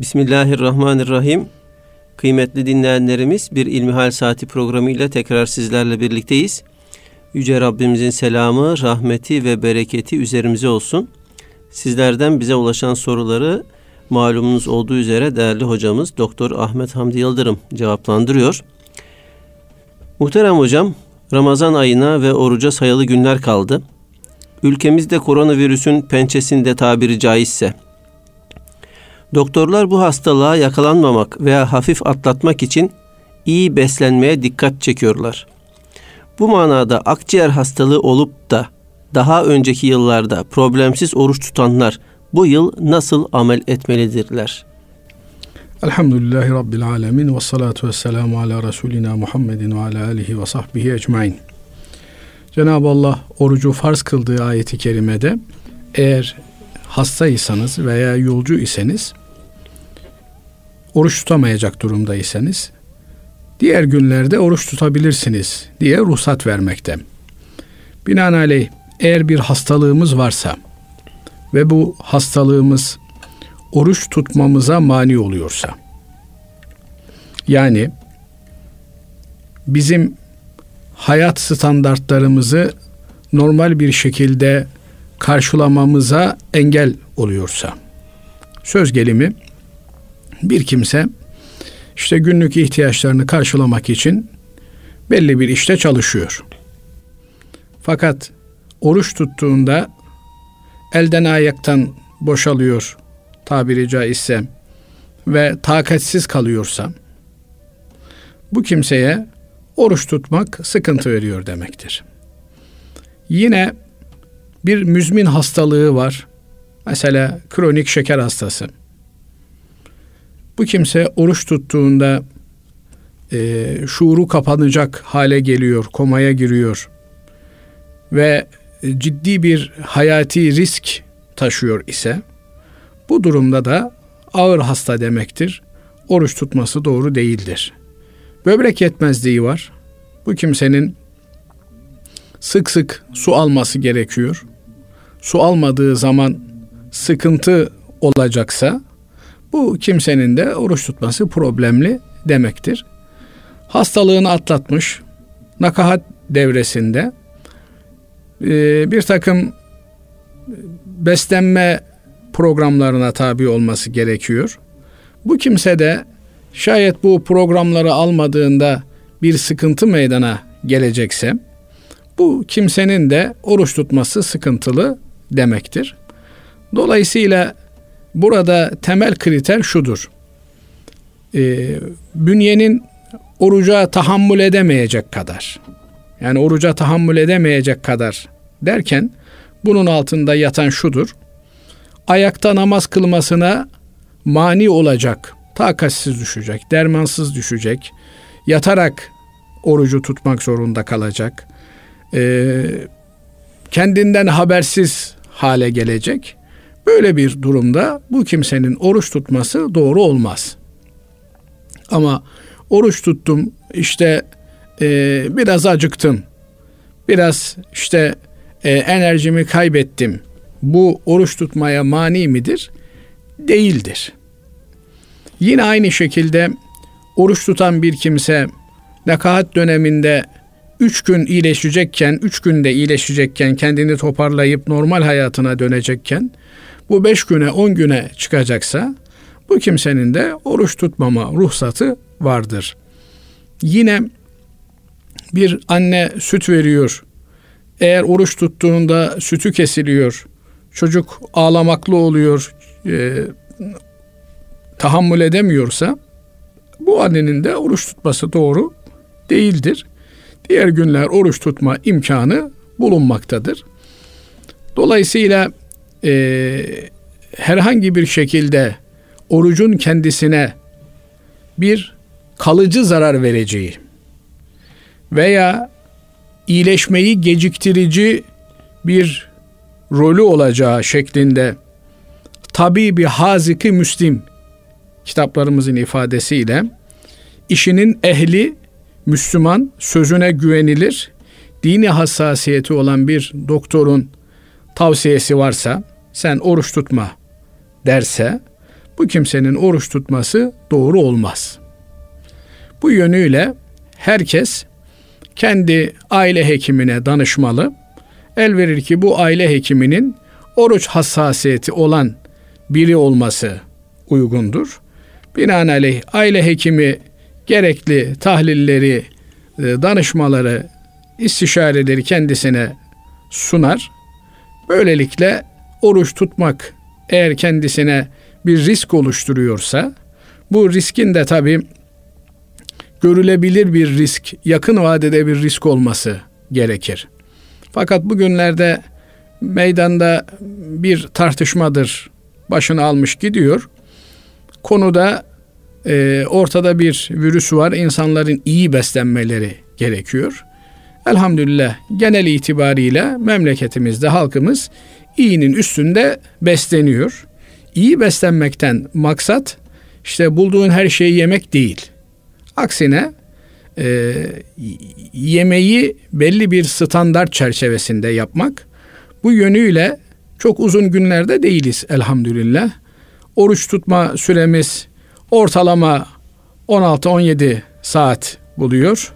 Bismillahirrahmanirrahim. Kıymetli dinleyenlerimiz bir İlmihal Saati programı ile tekrar sizlerle birlikteyiz. Yüce Rabbimizin selamı, rahmeti ve bereketi üzerimize olsun. Sizlerden bize ulaşan soruları malumunuz olduğu üzere değerli hocamız Doktor Ahmet Hamdi Yıldırım cevaplandırıyor. Muhterem hocam, Ramazan ayına ve oruca sayılı günler kaldı. Ülkemizde koronavirüsün pençesinde tabiri caizse Doktorlar bu hastalığa yakalanmamak veya hafif atlatmak için iyi beslenmeye dikkat çekiyorlar. Bu manada akciğer hastalığı olup da daha önceki yıllarda problemsiz oruç tutanlar bu yıl nasıl amel etmelidirler? Elhamdülillahi Rabbil Alemin ve salatu ve selamu ala Resulina Muhammedin ve ala alihi ve sahbihi ecmain. Cenab-ı Allah orucu farz kıldığı ayeti kerimede eğer hastaysanız veya yolcu iseniz oruç tutamayacak durumdaysanız diğer günlerde oruç tutabilirsiniz diye ruhsat vermekte. Binaenaleyh eğer bir hastalığımız varsa ve bu hastalığımız oruç tutmamıza mani oluyorsa yani bizim hayat standartlarımızı normal bir şekilde karşılamamıza engel oluyorsa söz gelimi bir kimse işte günlük ihtiyaçlarını karşılamak için belli bir işte çalışıyor. Fakat oruç tuttuğunda elden ayaktan boşalıyor tabiri caizse ve takatsiz kalıyorsa bu kimseye oruç tutmak sıkıntı veriyor demektir. Yine bir müzmin hastalığı var. Mesela kronik şeker hastası. Bu kimse oruç tuttuğunda e, şuuru kapanacak hale geliyor, komaya giriyor ve ciddi bir hayati risk taşıyor ise bu durumda da ağır hasta demektir. Oruç tutması doğru değildir. Böbrek yetmezliği var. Bu kimsenin sık sık su alması gerekiyor. Su almadığı zaman sıkıntı olacaksa bu kimsenin de oruç tutması problemli demektir. Hastalığını atlatmış, nakahat devresinde e, bir takım beslenme programlarına tabi olması gerekiyor. Bu kimse de şayet bu programları almadığında bir sıkıntı meydana gelecekse bu kimsenin de oruç tutması sıkıntılı demektir. Dolayısıyla Burada temel kriter şudur. E, bünyenin oruca tahammül edemeyecek kadar. Yani oruca tahammül edemeyecek kadar derken bunun altında yatan şudur. Ayakta namaz kılmasına mani olacak, takatsiz düşecek, dermansız düşecek, yatarak orucu tutmak zorunda kalacak, e, kendinden habersiz hale gelecek Böyle bir durumda bu kimsenin oruç tutması doğru olmaz. Ama oruç tuttum işte e, biraz acıktım. Biraz işte e, enerjimi kaybettim. Bu oruç tutmaya mani midir? Değildir. Yine aynı şekilde oruç tutan bir kimse nekahat döneminde üç gün iyileşecekken, üç günde iyileşecekken, kendini toparlayıp normal hayatına dönecekken bu beş güne on güne çıkacaksa bu kimsenin de oruç tutmama ruhsatı vardır. Yine bir anne süt veriyor. Eğer oruç tuttuğunda sütü kesiliyor. Çocuk ağlamaklı oluyor. E, tahammül edemiyorsa bu annenin de oruç tutması doğru değildir. Diğer günler oruç tutma imkanı bulunmaktadır. Dolayısıyla e, herhangi bir şekilde orucun kendisine bir kalıcı zarar vereceği veya iyileşmeyi geciktirici bir rolü olacağı şeklinde tabi bir haziki müslim kitaplarımızın ifadesiyle işinin ehli Müslüman sözüne güvenilir dini hassasiyeti olan bir doktorun tavsiyesi varsa sen oruç tutma derse bu kimsenin oruç tutması doğru olmaz. Bu yönüyle herkes kendi aile hekimine danışmalı. El verir ki bu aile hekiminin oruç hassasiyeti olan biri olması uygundur. Binaenaleyh aile hekimi gerekli tahlilleri, e, danışmaları, istişareleri kendisine sunar. Böylelikle oruç tutmak eğer kendisine bir risk oluşturuyorsa bu riskin de tabi görülebilir bir risk, yakın vadede bir risk olması gerekir. Fakat bugünlerde meydanda bir tartışmadır başını almış gidiyor. Konuda e, ortada bir virüs var. İnsanların iyi beslenmeleri gerekiyor. Elhamdülillah genel itibariyle memleketimizde halkımız iyinin üstünde besleniyor. İyi beslenmekten maksat işte bulduğun her şeyi yemek değil. Aksine e, yemeği belli bir standart çerçevesinde yapmak. Bu yönüyle çok uzun günlerde değiliz elhamdülillah. Oruç tutma süremiz ortalama 16-17 saat buluyor.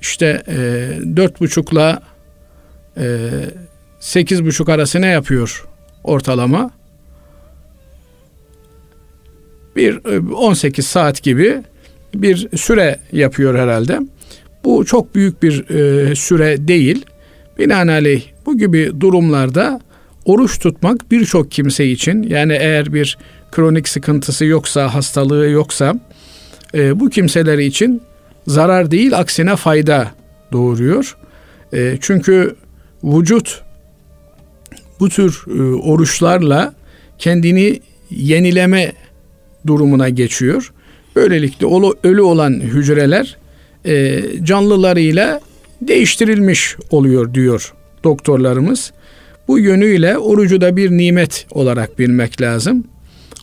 İşte e, dört buçukla e, sekiz buçuk arası ne yapıyor ortalama? Bir 18 e, saat gibi bir süre yapıyor herhalde. Bu çok büyük bir e, süre değil. Binaenaleyh bu gibi durumlarda oruç tutmak birçok kimse için yani eğer bir kronik sıkıntısı yoksa, hastalığı yoksa e, bu kimseler için zarar değil aksine fayda doğuruyor. Çünkü vücut bu tür e, oruçlarla kendini yenileme durumuna geçiyor. Böylelikle ölü olan hücreler e, canlılarıyla değiştirilmiş oluyor diyor doktorlarımız. Bu yönüyle orucu da bir nimet olarak bilmek lazım.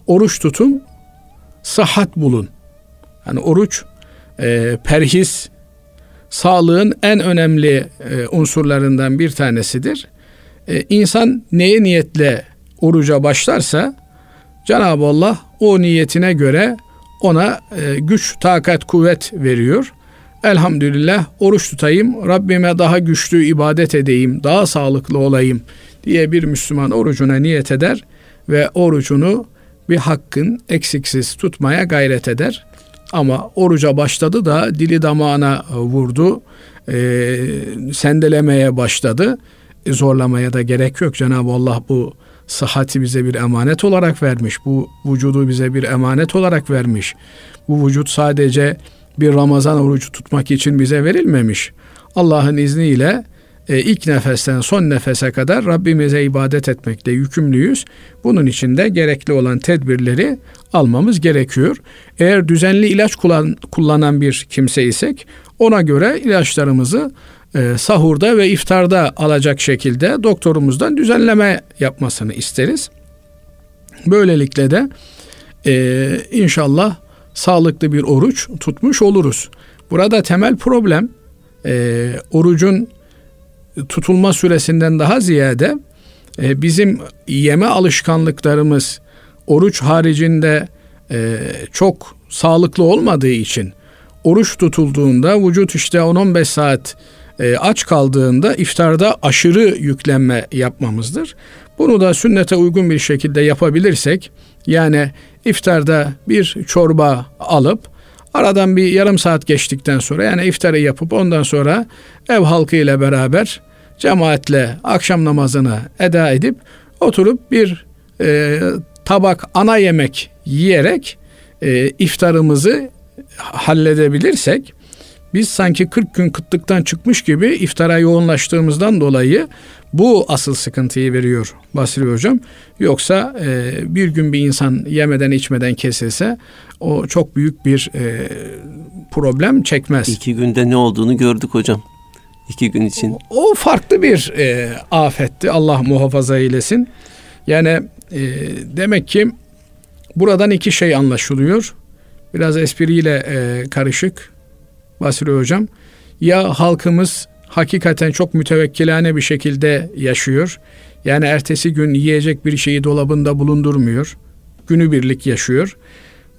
Oruç tutun, sıhhat bulun. Yani oruç e, perhis sağlığın en önemli e, unsurlarından bir tanesidir. E, insan neye niyetle oruca başlarsa Cenab-ı Allah o niyetine göre ona e, güç, takat, kuvvet veriyor. Elhamdülillah oruç tutayım, Rabbime daha güçlü ibadet edeyim, daha sağlıklı olayım diye bir Müslüman orucuna niyet eder ve orucunu bir hakkın eksiksiz tutmaya gayret eder. Ama oruca başladı da dili damağına vurdu, e, sendelemeye başladı. Zorlamaya da gerek yok. Cenab-ı Allah bu sıhhati bize bir emanet olarak vermiş. Bu vücudu bize bir emanet olarak vermiş. Bu vücut sadece bir Ramazan orucu tutmak için bize verilmemiş. Allah'ın izniyle e, ilk nefesten son nefese kadar Rabbimize ibadet etmekle yükümlüyüz. Bunun için de gerekli olan tedbirleri almamız gerekiyor. Eğer düzenli ilaç kullan, kullanan bir kimse isek ona göre ilaçlarımızı e, sahurda ve iftarda alacak şekilde doktorumuzdan düzenleme yapmasını isteriz. Böylelikle de e, inşallah sağlıklı bir oruç tutmuş oluruz. Burada temel problem e, orucun tutulma süresinden daha ziyade e, bizim yeme alışkanlıklarımız oruç haricinde e, çok sağlıklı olmadığı için oruç tutulduğunda vücut işte 10-15 saat e, aç kaldığında iftarda aşırı yüklenme yapmamızdır. Bunu da sünnete uygun bir şekilde yapabilirsek yani iftarda bir çorba alıp aradan bir yarım saat geçtikten sonra yani iftarı yapıp ondan sonra ev halkı ile beraber cemaatle akşam namazını eda edip oturup bir e, tabak ana yemek yiyerek e, iftarımızı halledebilirsek biz sanki 40 gün kıtlıktan çıkmış gibi iftara yoğunlaştığımızdan dolayı bu asıl sıkıntıyı veriyor Basri Hocam. Yoksa e, bir gün bir insan yemeden içmeden kesilse o çok büyük bir e, problem çekmez. İki günde ne olduğunu gördük hocam. İki gün için. O, o farklı bir e, afetti. Allah muhafaza eylesin. Yani e, demek ki buradan iki şey anlaşılıyor. Biraz espriyle e, karışık Basri Hocam. Ya halkımız hakikaten çok mütevekkilane bir şekilde yaşıyor. Yani ertesi gün yiyecek bir şeyi dolabında bulundurmuyor. günübirlik yaşıyor.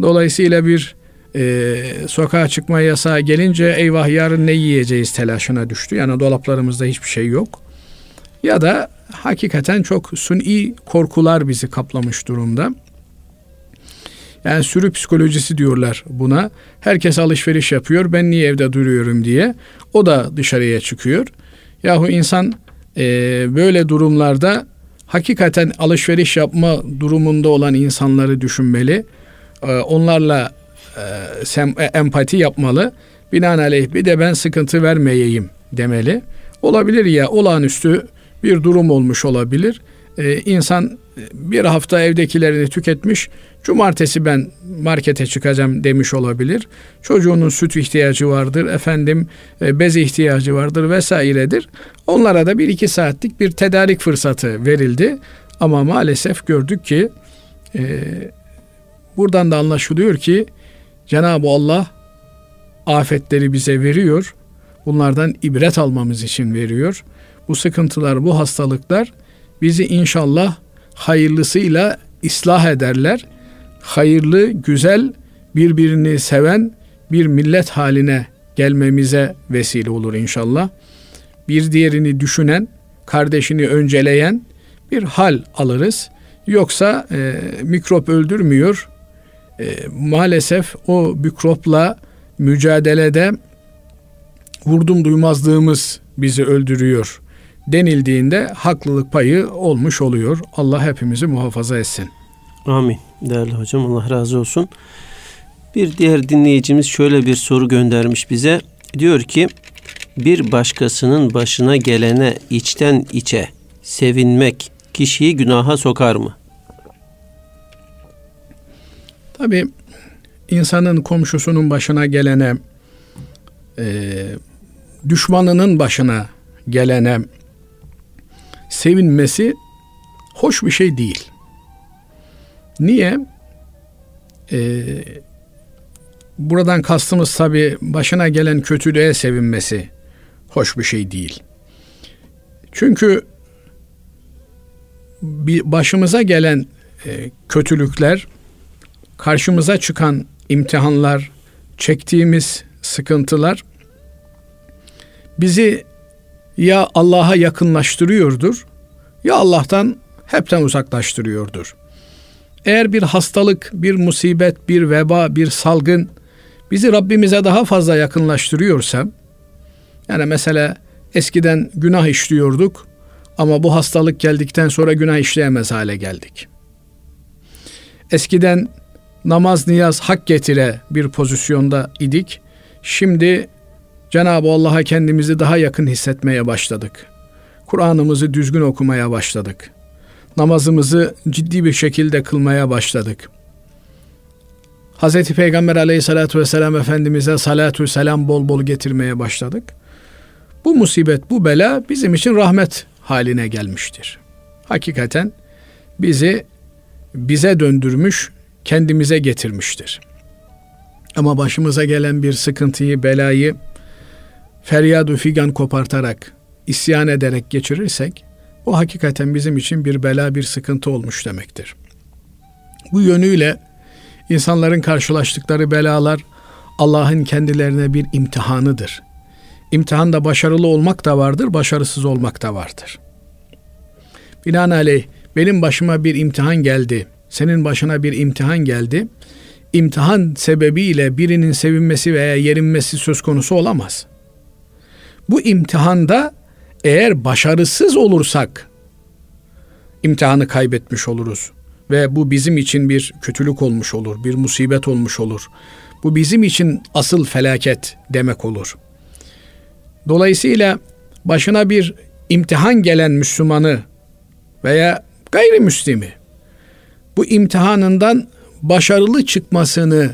Dolayısıyla bir e, sokağa çıkma yasağı gelince eyvah yarın ne yiyeceğiz telaşına düştü. Yani dolaplarımızda hiçbir şey yok. Ya da hakikaten çok suni korkular bizi kaplamış durumda. Yani sürü psikolojisi diyorlar buna. Herkes alışveriş yapıyor. Ben niye evde duruyorum diye. O da dışarıya çıkıyor. Yahu insan e, böyle durumlarda hakikaten alışveriş yapma durumunda olan insanları düşünmeli. E, onlarla e, sem, e, empati yapmalı. Binaenaleyh bir de ben sıkıntı vermeyeyim demeli. Olabilir ya olağanüstü bir durum olmuş olabilir. Ee, insan bir hafta evdekilerini tüketmiş, cumartesi ben markete çıkacağım demiş olabilir. Çocuğunun süt ihtiyacı vardır, efendim e, bez ihtiyacı vardır vesairedir. Onlara da bir iki saatlik bir tedarik fırsatı verildi. Ama maalesef gördük ki e, buradan da anlaşılıyor ki Cenab-ı Allah afetleri bize veriyor. Bunlardan ibret almamız için veriyor. Bu sıkıntılar, bu hastalıklar bizi inşallah hayırlısıyla ıslah ederler. Hayırlı, güzel, birbirini seven bir millet haline gelmemize vesile olur inşallah. Bir diğerini düşünen, kardeşini önceleyen bir hal alırız. Yoksa e, mikrop öldürmüyor. E, maalesef o mikropla mücadelede vurdum duymazlığımız bizi öldürüyor denildiğinde haklılık payı olmuş oluyor. Allah hepimizi muhafaza etsin. Amin. Değerli hocam Allah razı olsun. Bir diğer dinleyicimiz şöyle bir soru göndermiş bize. Diyor ki bir başkasının başına gelene içten içe sevinmek kişiyi günaha sokar mı? Tabi insanın komşusunun başına gelene e, düşmanının başına gelene sevinmesi hoş bir şey değil. Niye? Ee, buradan kastımız tabi başına gelen kötülüğe sevinmesi hoş bir şey değil. Çünkü bir başımıza gelen e, kötülükler, karşımıza çıkan imtihanlar, çektiğimiz sıkıntılar bizi ya Allah'a yakınlaştırıyordur ya Allah'tan hepten uzaklaştırıyordur. Eğer bir hastalık, bir musibet, bir veba, bir salgın bizi Rabbimize daha fazla yakınlaştırıyorsa yani mesela eskiden günah işliyorduk ama bu hastalık geldikten sonra günah işleyemez hale geldik. Eskiden namaz niyaz hak getire bir pozisyonda idik. Şimdi Cenab-ı Allah'a kendimizi daha yakın hissetmeye başladık. Kur'an'ımızı düzgün okumaya başladık. Namazımızı ciddi bir şekilde kılmaya başladık. Hz. Peygamber aleyhissalatü vesselam Efendimiz'e salatü selam bol bol getirmeye başladık. Bu musibet, bu bela bizim için rahmet haline gelmiştir. Hakikaten bizi bize döndürmüş, kendimize getirmiştir. Ama başımıza gelen bir sıkıntıyı, belayı feryadu figan kopartarak, isyan ederek geçirirsek, o hakikaten bizim için bir bela, bir sıkıntı olmuş demektir. Bu yönüyle insanların karşılaştıkları belalar Allah'ın kendilerine bir imtihanıdır. İmtihanda başarılı olmak da vardır, başarısız olmak da vardır. Binaenaleyh benim başıma bir imtihan geldi, senin başına bir imtihan geldi. İmtihan sebebiyle birinin sevinmesi veya yerinmesi söz konusu olamaz. Bu imtihanda eğer başarısız olursak imtihanı kaybetmiş oluruz ve bu bizim için bir kötülük olmuş olur, bir musibet olmuş olur. Bu bizim için asıl felaket demek olur. Dolayısıyla başına bir imtihan gelen Müslümanı veya gayrimüslimi bu imtihanından başarılı çıkmasını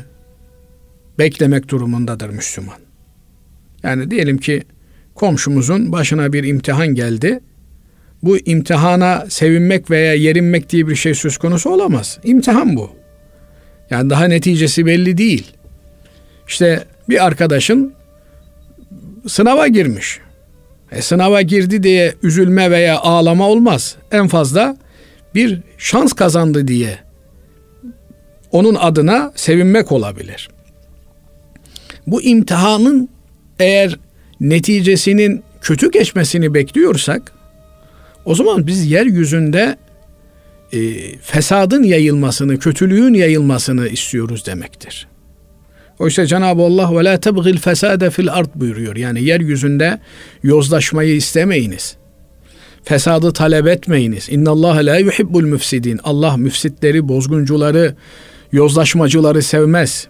beklemek durumundadır Müslüman. Yani diyelim ki komşumuzun başına bir imtihan geldi. Bu imtihana sevinmek veya yerinmek diye bir şey söz konusu olamaz. İmtihan bu. Yani daha neticesi belli değil. İşte bir arkadaşın sınava girmiş. E sınava girdi diye üzülme veya ağlama olmaz. En fazla bir şans kazandı diye onun adına sevinmek olabilir. Bu imtihanın eğer neticesinin kötü geçmesini bekliyorsak o zaman biz yeryüzünde e, fesadın yayılmasını, kötülüğün yayılmasını istiyoruz demektir. Oysa Cenab-ı Allah ve la tebgil fesade fil ard buyuruyor. Yani yeryüzünde yozlaşmayı istemeyiniz. Fesadı talep etmeyiniz. İnna Allah la yuhibbul müfsidin. Allah müfsitleri, bozguncuları, yozlaşmacıları sevmez.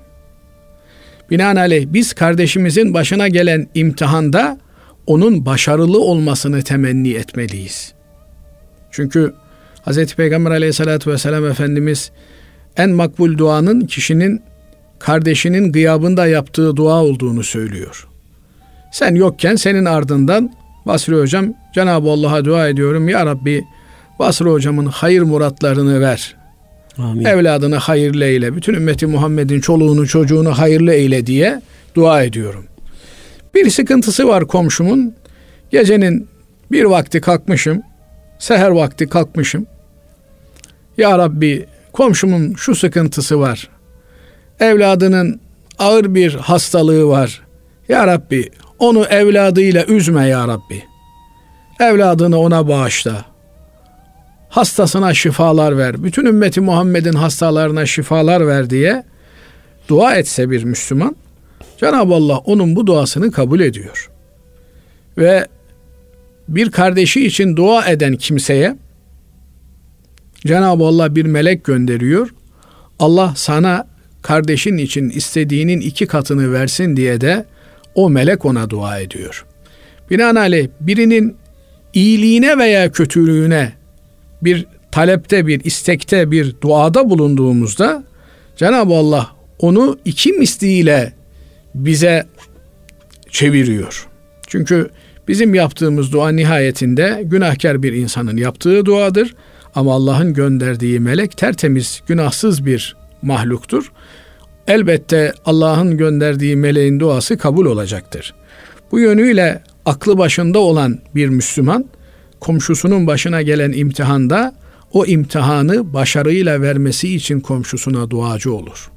Binaenaleyh biz kardeşimizin başına gelen imtihanda onun başarılı olmasını temenni etmeliyiz. Çünkü Hz. Peygamber aleyhissalatü vesselam Efendimiz en makbul duanın kişinin kardeşinin gıyabında yaptığı dua olduğunu söylüyor. Sen yokken senin ardından Basri hocam Cenab-ı Allah'a dua ediyorum. Ya Rabbi Basri hocamın hayır muratlarını ver. Amin. Evladını hayırlı eyle. Bütün ümmeti Muhammed'in çoluğunu çocuğunu hayırlı eyle diye dua ediyorum. Bir sıkıntısı var komşumun. Gecenin bir vakti kalkmışım. Seher vakti kalkmışım. Ya Rabbi komşumun şu sıkıntısı var. Evladının ağır bir hastalığı var. Ya Rabbi onu evladıyla üzme ya Rabbi. Evladını ona bağışla. Hastasına şifalar ver. Bütün ümmeti Muhammed'in hastalarına şifalar ver diye dua etse bir Müslüman Cenab-ı Allah onun bu duasını kabul ediyor. Ve bir kardeşi için dua eden kimseye Cenab-ı Allah bir melek gönderiyor. Allah sana kardeşin için istediğinin iki katını versin diye de o melek ona dua ediyor. Binaenaleyh birinin iyiliğine veya kötülüğüne bir talepte, bir istekte, bir duada bulunduğumuzda Cenab-ı Allah onu iki misliyle bize çeviriyor. Çünkü bizim yaptığımız dua nihayetinde günahkar bir insanın yaptığı duadır. Ama Allah'ın gönderdiği melek tertemiz, günahsız bir mahluktur. Elbette Allah'ın gönderdiği meleğin duası kabul olacaktır. Bu yönüyle aklı başında olan bir Müslüman komşusunun başına gelen imtihanda o imtihanı başarıyla vermesi için komşusuna duacı olur.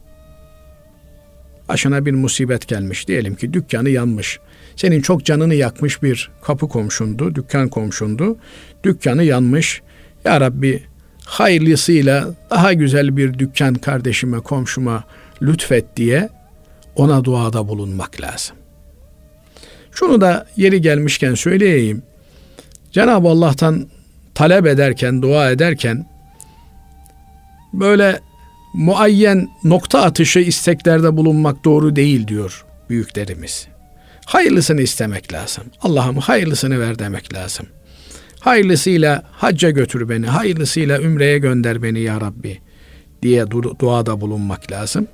Başına bir musibet gelmiş diyelim ki dükkanı yanmış. Senin çok canını yakmış bir kapı komşundu, dükkan komşundu. Dükkanı yanmış. Ya Rabbi hayırlısıyla daha güzel bir dükkan kardeşime, komşuma lütfet diye ona duada bulunmak lazım. Şunu da yeri gelmişken söyleyeyim. Cenab-ı Allah'tan talep ederken, dua ederken böyle muayyen nokta atışı isteklerde bulunmak doğru değil diyor büyüklerimiz. Hayırlısını istemek lazım. Allah'ım hayırlısını ver demek lazım. Hayırlısıyla hacca götür beni, hayırlısıyla ümreye gönder beni ya Rabbi diye du- duada bulunmak lazım.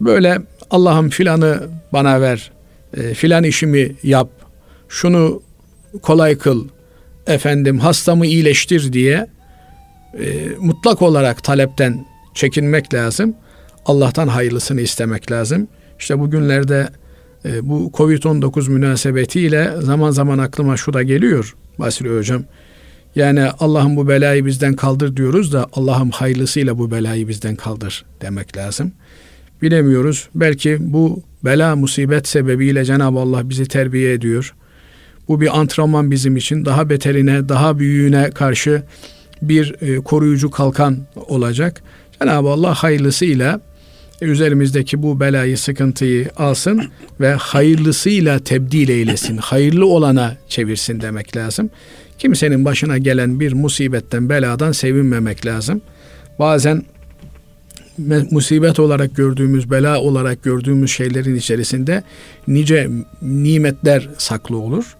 Böyle Allah'ım filanı bana ver, e, filan işimi yap, şunu kolay kıl, efendim hastamı iyileştir diye e, mutlak olarak talepten çekinmek lazım. Allah'tan hayırlısını istemek lazım. İşte bugünlerde e, bu Covid-19 münasebetiyle zaman zaman aklıma şu da geliyor Basri Hocam. Yani Allah'ım bu belayı bizden kaldır diyoruz da Allah'ım hayırlısıyla bu belayı bizden kaldır demek lazım. Bilemiyoruz. Belki bu bela musibet sebebiyle Cenab-ı Allah bizi terbiye ediyor. Bu bir antrenman bizim için. Daha beterine, daha büyüğüne karşı bir e, koruyucu kalkan olacak. Cenab-ı Allah hayırlısıyla üzerimizdeki bu belayı, sıkıntıyı alsın ve hayırlısıyla tebdil eylesin. Hayırlı olana çevirsin demek lazım. Kimsenin başına gelen bir musibetten, beladan sevinmemek lazım. Bazen musibet olarak gördüğümüz, bela olarak gördüğümüz şeylerin içerisinde nice nimetler saklı olur.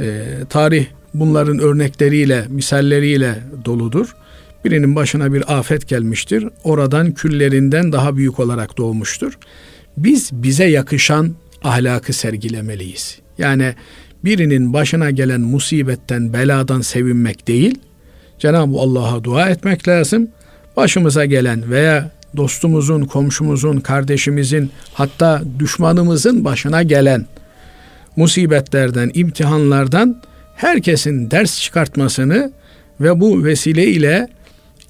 Ee, tarih bunların örnekleriyle, misalleriyle doludur. Birinin başına bir afet gelmiştir. Oradan küllerinden daha büyük olarak doğmuştur. Biz bize yakışan ahlakı sergilemeliyiz. Yani birinin başına gelen musibetten, beladan sevinmek değil, Cenab-ı Allah'a dua etmek lazım. Başımıza gelen veya dostumuzun, komşumuzun, kardeşimizin hatta düşmanımızın başına gelen musibetlerden, imtihanlardan herkesin ders çıkartmasını ve bu vesile ile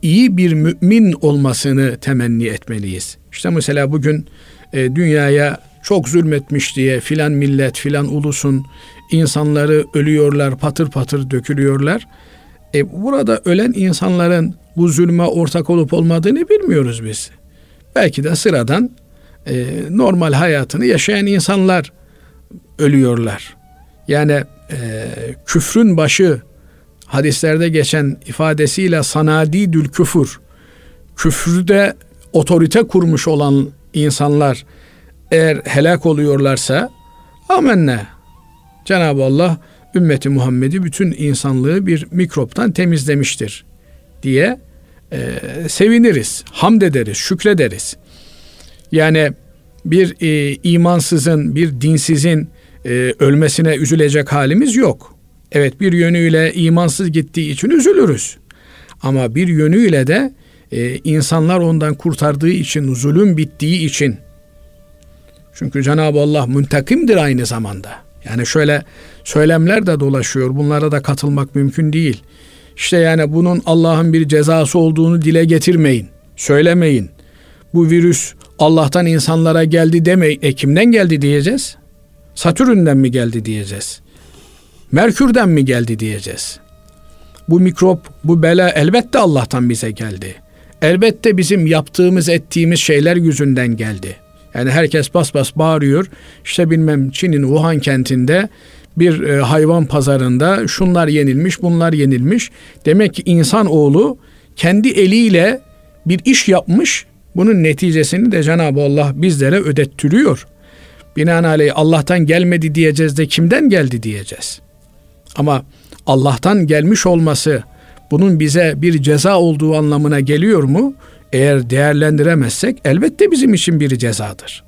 iyi bir mümin olmasını temenni etmeliyiz. İşte mesela bugün e, dünyaya çok zulmetmiş diye filan millet filan ulusun insanları ölüyorlar patır patır dökülüyorlar. E, burada ölen insanların bu zulme ortak olup olmadığını bilmiyoruz biz. Belki de sıradan e, normal hayatını yaşayan insanlar ölüyorlar. Yani e, küfrün başı hadislerde geçen ifadesiyle sanadidül küfür küfrüde otorite kurmuş olan insanlar eğer helak oluyorlarsa amenna Cenab-ı Allah ümmeti Muhammed'i bütün insanlığı bir mikroptan temizlemiştir diye e, seviniriz, hamd ederiz, şükrederiz. Yani bir e, imansızın, bir dinsizin e, ölmesine üzülecek halimiz yok. Evet bir yönüyle imansız gittiği için üzülürüz. Ama bir yönüyle de e, insanlar ondan kurtardığı için, zulüm bittiği için. Çünkü Cenab-ı Allah müntakimdir aynı zamanda. Yani şöyle söylemler de dolaşıyor. Bunlara da katılmak mümkün değil. İşte yani bunun Allah'ın bir cezası olduğunu dile getirmeyin. Söylemeyin. Bu virüs Allah'tan insanlara geldi demeyin. E kimden geldi diyeceğiz? Satürn'den mi geldi diyeceğiz? Merkür'den mi geldi diyeceğiz? Bu mikrop, bu bela elbette Allah'tan bize geldi. Elbette bizim yaptığımız, ettiğimiz şeyler yüzünden geldi. Yani herkes bas bas bağırıyor. İşte bilmem Çin'in Wuhan kentinde bir e, hayvan pazarında şunlar yenilmiş, bunlar yenilmiş. Demek ki insan oğlu kendi eliyle bir iş yapmış. Bunun neticesini de Cenab-ı Allah bizlere ödettiriyor. Binaenaleyh Allah'tan gelmedi diyeceğiz de kimden geldi diyeceğiz. Ama Allah'tan gelmiş olması bunun bize bir ceza olduğu anlamına geliyor mu? Eğer değerlendiremezsek elbette bizim için bir cezadır.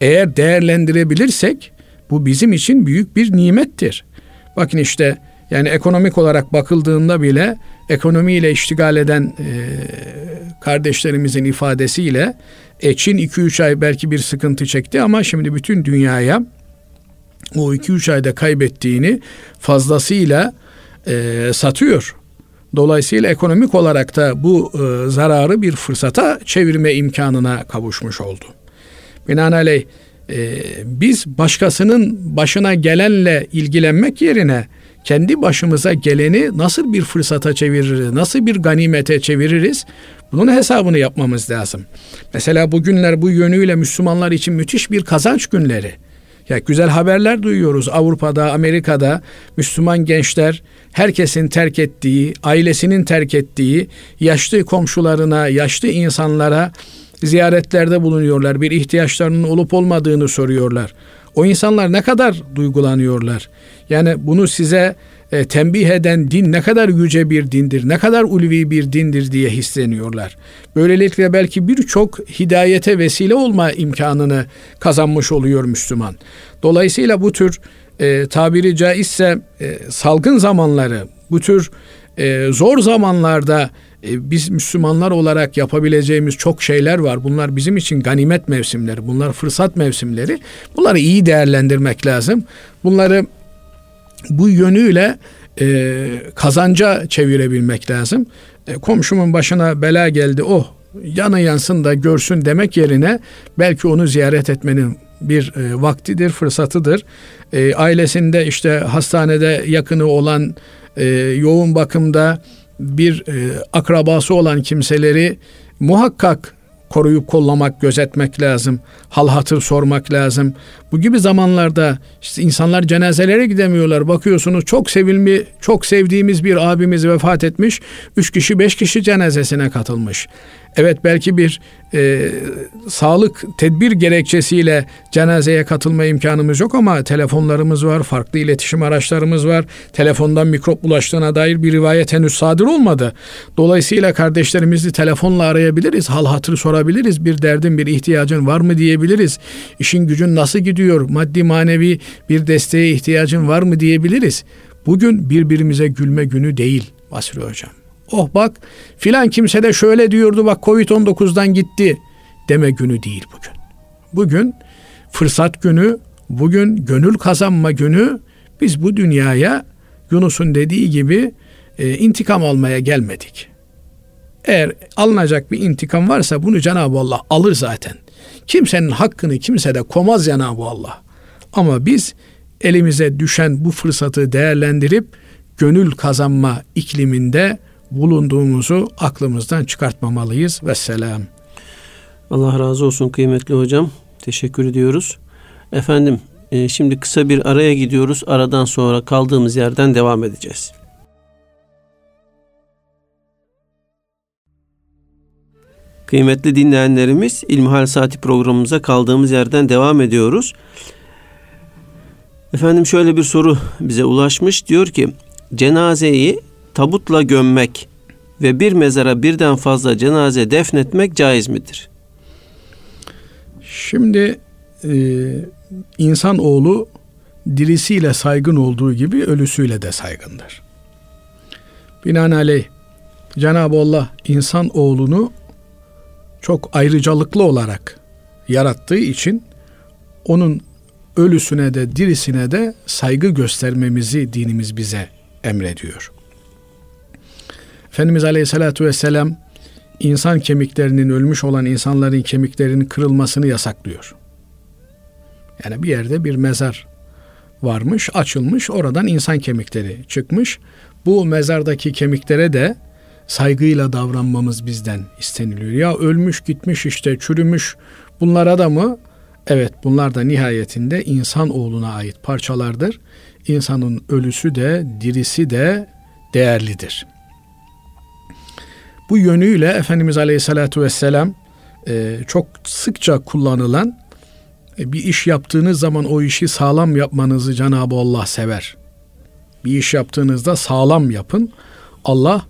Eğer değerlendirebilirsek bu bizim için büyük bir nimettir. Bakın işte yani ekonomik olarak bakıldığında bile ekonomiyle iştigal eden e, kardeşlerimizin ifadesiyle e, Çin 2-3 ay belki bir sıkıntı çekti ama şimdi bütün dünyaya o 2-3 ayda kaybettiğini fazlasıyla e, satıyor. Dolayısıyla ekonomik olarak da bu e, zararı bir fırsata çevirme imkanına kavuşmuş oldu. Binaenaleyh e, biz başkasının başına gelenle ilgilenmek yerine kendi başımıza geleni nasıl bir fırsata çeviririz, nasıl bir ganimete çeviririz bunun hesabını yapmamız lazım. Mesela bugünler bu yönüyle Müslümanlar için müthiş bir kazanç günleri. Ya güzel haberler duyuyoruz Avrupa'da, Amerika'da Müslüman gençler herkesin terk ettiği, ailesinin terk ettiği, yaşlı komşularına, yaşlı insanlara ziyaretlerde bulunuyorlar. Bir ihtiyaçlarının olup olmadığını soruyorlar. O insanlar ne kadar duygulanıyorlar. Yani bunu size e, tembih eden din ne kadar yüce bir dindir, ne kadar ulvi bir dindir diye hisleniyorlar. Böylelikle belki birçok hidayete vesile olma imkanını kazanmış oluyor Müslüman. Dolayısıyla bu tür e, tabiri caizse e, salgın zamanları, bu tür e, zor zamanlarda e, biz Müslümanlar olarak yapabileceğimiz çok şeyler var. Bunlar bizim için ganimet mevsimleri, bunlar fırsat mevsimleri. Bunları iyi değerlendirmek lazım. Bunları bu yönüyle e, kazanca çevirebilmek lazım. E, komşumun başına bela geldi, oh yanı yansın da görsün demek yerine belki onu ziyaret etmenin bir e, vaktidir, fırsatıdır. E, ailesinde işte hastanede yakını olan, e, yoğun bakımda bir e, akrabası olan kimseleri muhakkak koruyup kollamak, gözetmek lazım. Hal hatır sormak lazım. Bu gibi zamanlarda işte insanlar cenazelere gidemiyorlar. Bakıyorsunuz çok sevilmi, çok sevdiğimiz bir abimiz vefat etmiş. Üç kişi, beş kişi cenazesine katılmış. Evet belki bir e, sağlık tedbir gerekçesiyle cenazeye katılma imkanımız yok ama telefonlarımız var, farklı iletişim araçlarımız var. Telefondan mikrop bulaştığına dair bir rivayet henüz sadır olmadı. Dolayısıyla kardeşlerimizi telefonla arayabiliriz, hal hatır sorabiliriz, bir derdin, bir ihtiyacın var mı diyebiliriz. İşin gücün nasıl gidiyor, maddi manevi bir desteğe ihtiyacın var mı diyebiliriz. Bugün birbirimize gülme günü değil Basri Hocam. Oh bak filan kimse de şöyle diyordu bak Covid-19'dan gitti deme günü değil bugün. Bugün fırsat günü, bugün gönül kazanma günü. Biz bu dünyaya Yunus'un dediği gibi e, intikam almaya gelmedik. Eğer alınacak bir intikam varsa bunu Cenab-ı Allah alır zaten. Kimsenin hakkını kimse de komaz Cenab-ı Allah. Ama biz elimize düşen bu fırsatı değerlendirip gönül kazanma ikliminde bulunduğumuzu aklımızdan çıkartmamalıyız. Vesselam. Allah razı olsun kıymetli hocam. Teşekkür ediyoruz. Efendim e, şimdi kısa bir araya gidiyoruz. Aradan sonra kaldığımız yerden devam edeceğiz. Kıymetli dinleyenlerimiz İlmihal Saati programımıza kaldığımız yerden devam ediyoruz. Efendim şöyle bir soru bize ulaşmış. Diyor ki cenazeyi tabutla gömmek ve bir mezara birden fazla cenaze defnetmek caiz midir? Şimdi e, insan oğlu dirisiyle saygın olduğu gibi ölüsüyle de saygındır. Binaenaleyh Cenab-ı Allah insan oğlunu çok ayrıcalıklı olarak yarattığı için onun ölüsüne de dirisine de saygı göstermemizi dinimiz bize emrediyor. Efendimiz Aleyhisselatü Vesselam insan kemiklerinin ölmüş olan insanların kemiklerinin kırılmasını yasaklıyor. Yani bir yerde bir mezar varmış, açılmış, oradan insan kemikleri çıkmış. Bu mezardaki kemiklere de saygıyla davranmamız bizden isteniliyor. Ya ölmüş gitmiş işte çürümüş bunlara da mı? Evet bunlar da nihayetinde insan oğluna ait parçalardır. İnsanın ölüsü de dirisi de değerlidir. Bu yönüyle Efendimiz Aleyhisselatü Vesselam e, çok sıkça kullanılan e, bir iş yaptığınız zaman o işi sağlam yapmanızı Cenab-ı Allah sever. Bir iş yaptığınızda sağlam yapın. Allah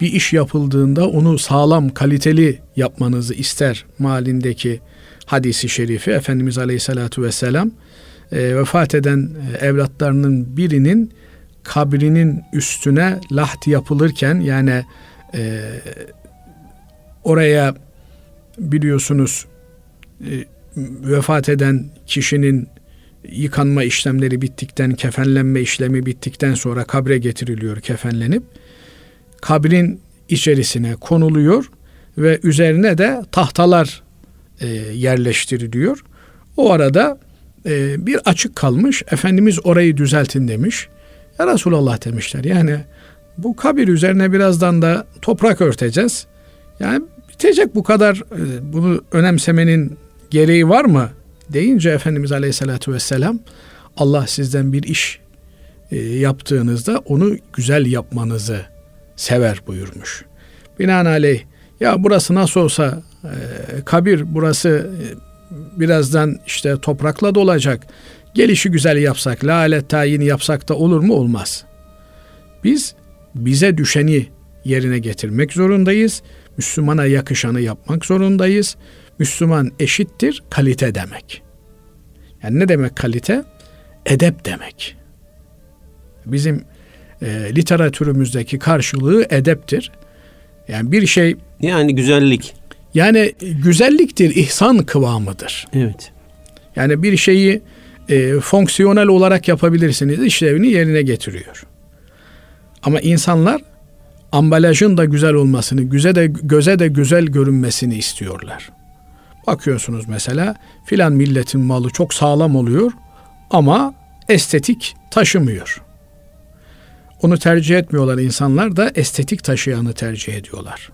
bir iş yapıldığında onu sağlam, kaliteli yapmanızı ister malindeki hadisi şerifi Efendimiz Aleyhisselatü Vesselam e, vefat eden e, evlatlarının birinin kabrinin üstüne laht yapılırken yani e, oraya biliyorsunuz e, vefat eden kişinin yıkanma işlemleri bittikten, kefenlenme işlemi bittikten sonra kabre getiriliyor kefenlenip. Kabrin içerisine konuluyor ve üzerine de tahtalar e, yerleştiriliyor. O arada e, bir açık kalmış. Efendimiz orayı düzeltin demiş. Ya Resulallah demişler. Yani bu kabir üzerine birazdan da toprak örteceğiz. Yani bitecek bu kadar e, bunu önemsemenin gereği var mı? Deyince Efendimiz Aleyhisselatü Vesselam Allah sizden bir iş e, yaptığınızda onu güzel yapmanızı sever buyurmuş. Binaenaleyh ya burası nasıl olsa e, kabir burası birazdan işte toprakla dolacak. Gelişi güzel yapsak, la alet tayini yapsak da olur mu? Olmaz. Biz bize düşeni yerine getirmek zorundayız. Müslümana yakışanı yapmak zorundayız. Müslüman eşittir kalite demek. Yani ne demek kalite? Edep demek. Bizim e, literatürümüzdeki karşılığı edeptir. Yani bir şey yani güzellik. Yani güzelliktir, ihsan kıvamıdır. Evet. Yani bir şeyi e, fonksiyonel olarak yapabilirsiniz, işlevini yerine getiriyor. Ama insanlar ambalajın da güzel olmasını, göze de göze de güzel görünmesini istiyorlar. Bakıyorsunuz mesela filan milletin malı çok sağlam oluyor ama estetik taşımıyor. Onu tercih etmiyorlar insanlar da estetik taşıyanı tercih ediyorlar.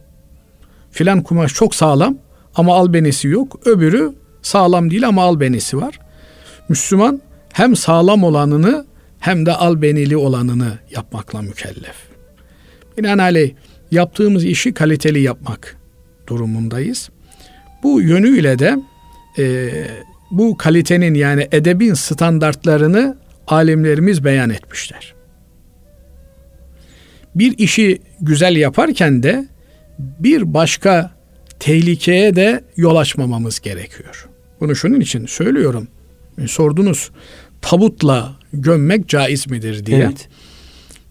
Filan kumaş çok sağlam ama albenisi yok. Öbürü sağlam değil ama albenisi var. Müslüman hem sağlam olanını hem de albenili olanını yapmakla mükellef. Binaenaleyh yaptığımız işi kaliteli yapmak durumundayız. Bu yönüyle de e, bu kalitenin yani edebin standartlarını alimlerimiz beyan etmişler. Bir işi güzel yaparken de bir başka tehlikeye de yol açmamamız gerekiyor. Bunu şunun için söylüyorum. Sordunuz tabutla gömmek caiz midir diye. Evet.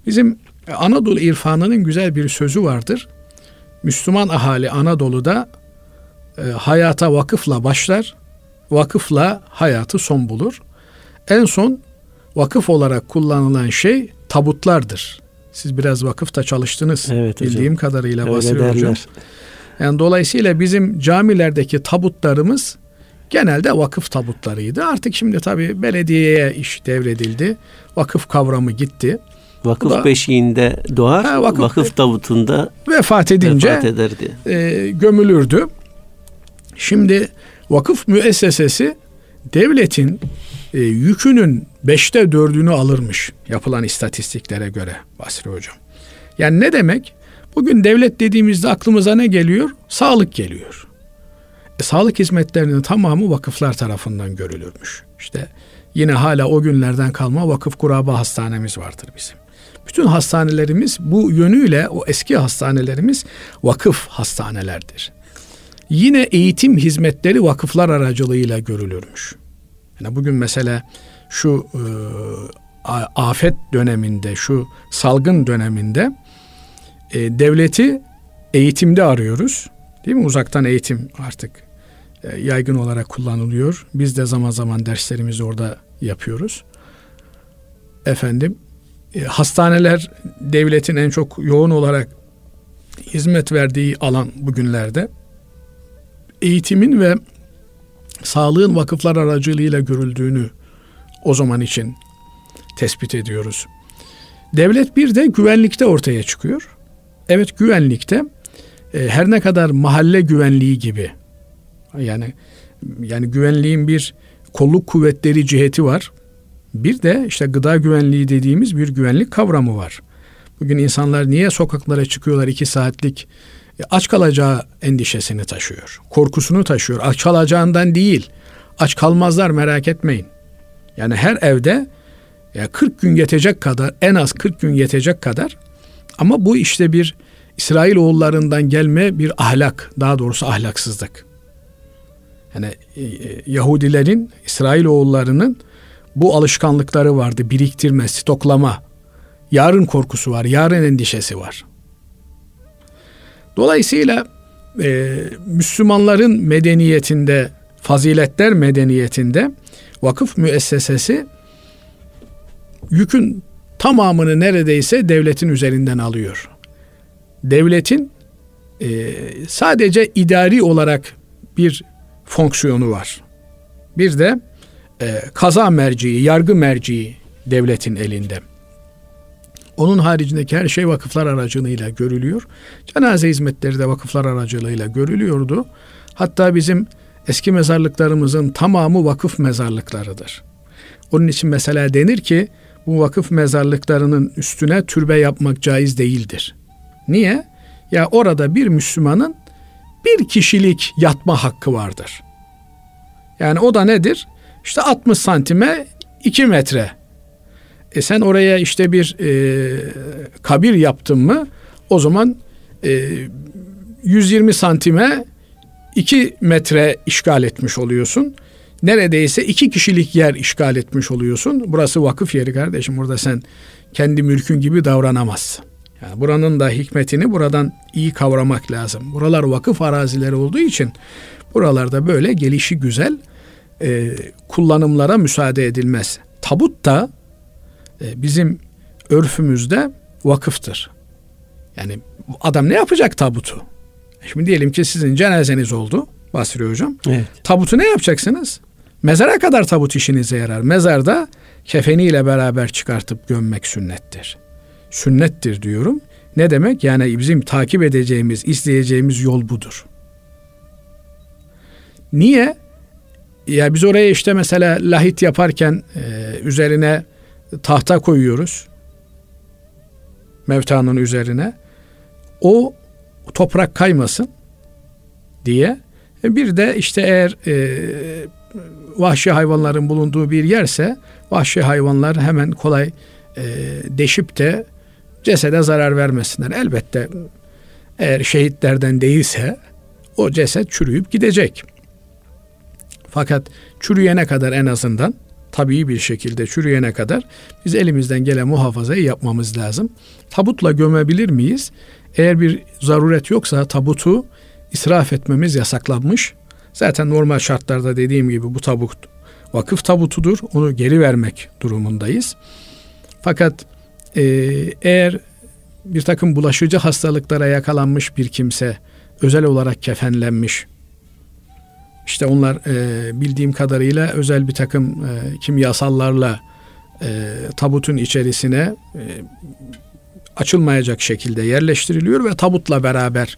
Bizim Anadolu irfanının güzel bir sözü vardır. Müslüman ahali Anadolu'da e, hayata vakıfla başlar, vakıfla hayatı son bulur. En son vakıf olarak kullanılan şey tabutlardır Siz biraz vakıfta çalıştınız. Evet hocam. Bildiğim kadarıyla Basri derler. Hocam. Yani dolayısıyla bizim camilerdeki tabutlarımız genelde vakıf tabutlarıydı. Artık şimdi tabii belediyeye iş devredildi. Vakıf kavramı gitti. Vakıf da- beşiğinde doğar, Ha, vakıf- vakıf, tabutunda Vefat edince vefat ederdi. e, gömülürdü. Şimdi vakıf müessesesi devletin e, yükünün beşte dördünü alırmış yapılan istatistiklere göre Basri Hocam. Yani ne demek? Bugün devlet dediğimizde aklımıza ne geliyor? Sağlık geliyor. E, sağlık hizmetlerinin tamamı vakıflar tarafından görülürmüş. İşte yine hala o günlerden kalma vakıf kuraba hastanemiz vardır bizim. Bütün hastanelerimiz bu yönüyle o eski hastanelerimiz vakıf hastanelerdir. Yine eğitim hizmetleri vakıflar aracılığıyla görülürmüş. Yani bugün mesela şu e, afet döneminde, şu salgın döneminde e, devleti eğitimde arıyoruz. Değil mi? Uzaktan eğitim artık e, yaygın olarak kullanılıyor. Biz de zaman zaman derslerimizi orada yapıyoruz. Efendim e, hastaneler devletin en çok yoğun olarak hizmet verdiği alan bugünlerde eğitimin ve sağlığın vakıflar aracılığıyla görüldüğünü o zaman için tespit ediyoruz. Devlet bir de güvenlikte ortaya çıkıyor. Evet güvenlikte e, her ne kadar mahalle güvenliği gibi yani yani güvenliğin bir kolluk kuvvetleri ciheti var. Bir de işte gıda güvenliği dediğimiz bir güvenlik kavramı var. Bugün insanlar niye sokaklara çıkıyorlar iki saatlik E, aç kalacağı endişesini taşıyor. Korkusunu taşıyor. Aç kalacağından değil. Aç kalmazlar merak etmeyin. Yani her evde ya 40 gün yetecek kadar en az 40 gün yetecek kadar ama bu işte bir İsrail oğullarından gelme bir ahlak, daha doğrusu ahlaksızlık. Yani e, e, Yahudilerin, İsrail oğullarının bu alışkanlıkları vardı. Biriktirme, stoklama. Yarın korkusu var, yarın endişesi var. Dolayısıyla e, Müslümanların medeniyetinde, faziletler medeniyetinde vakıf müessesesi yükün tamamını neredeyse devletin üzerinden alıyor. Devletin e, sadece idari olarak bir fonksiyonu var. Bir de e, kaza merciği, yargı merciği devletin elinde. Onun haricindeki her şey vakıflar aracılığıyla görülüyor. Cenaze hizmetleri de vakıflar aracılığıyla görülüyordu. Hatta bizim eski mezarlıklarımızın tamamı vakıf mezarlıklarıdır. Onun için mesela denir ki bu vakıf mezarlıklarının üstüne türbe yapmak caiz değildir. Niye? Ya orada bir Müslümanın bir kişilik yatma hakkı vardır. Yani o da nedir? İşte 60 santime 2 metre. E sen oraya işte bir e, kabir yaptın mı o zaman e, 120 santime 2 metre işgal etmiş oluyorsun. Neredeyse iki kişilik yer işgal etmiş oluyorsun. Burası vakıf yeri kardeşim. Burada sen kendi mülkün gibi davranamazsın. Yani buranın da hikmetini buradan iyi kavramak lazım. Buralar vakıf arazileri olduğu için buralarda böyle gelişi güzel e, kullanımlara müsaade edilmez. Tabut da e, bizim örfümüzde vakıftır. Yani adam ne yapacak tabutu? Şimdi diyelim ki sizin cenazeniz oldu Basri Hocam. Evet. Tabutu ne yapacaksınız? Mezara kadar tabut işinize yarar. Mezarda kefeniyle beraber çıkartıp gömmek sünnettir. Sünnettir diyorum. Ne demek? Yani bizim takip edeceğimiz, izleyeceğimiz yol budur. Niye? Ya biz oraya işte mesela lahit yaparken e, üzerine tahta koyuyoruz. Mevtanın üzerine. O toprak kaymasın diye. E, bir de işte eğer e, vahşi hayvanların bulunduğu bir yerse vahşi hayvanlar hemen kolay e, deşip de cesede zarar vermesinler. Elbette eğer şehitlerden değilse o ceset çürüyüp gidecek. Fakat çürüyene kadar en azından tabii bir şekilde çürüyene kadar biz elimizden gelen muhafazayı yapmamız lazım. Tabutla gömebilir miyiz? Eğer bir zaruret yoksa tabutu israf etmemiz yasaklanmış. Zaten normal şartlarda dediğim gibi bu tabut vakıf tabutudur. Onu geri vermek durumundayız. Fakat e, eğer bir takım bulaşıcı hastalıklara yakalanmış bir kimse özel olarak kefenlenmiş. İşte onlar e, bildiğim kadarıyla özel bir takım e, kimyasallarla e, tabutun içerisine e, açılmayacak şekilde yerleştiriliyor ve tabutla beraber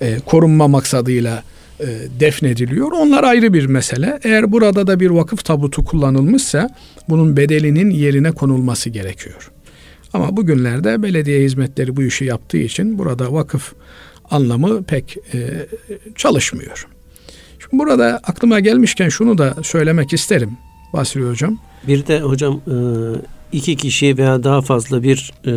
e, korunma maksadıyla e, defnediliyor. Onlar ayrı bir mesele. Eğer burada da bir vakıf tabutu kullanılmışsa bunun bedelinin yerine konulması gerekiyor. Ama bugünlerde belediye hizmetleri bu işi yaptığı için burada vakıf anlamı pek e, çalışmıyor. Şimdi burada aklıma gelmişken şunu da söylemek isterim Basri Hocam. Bir de hocam e, iki kişi veya daha fazla bir e,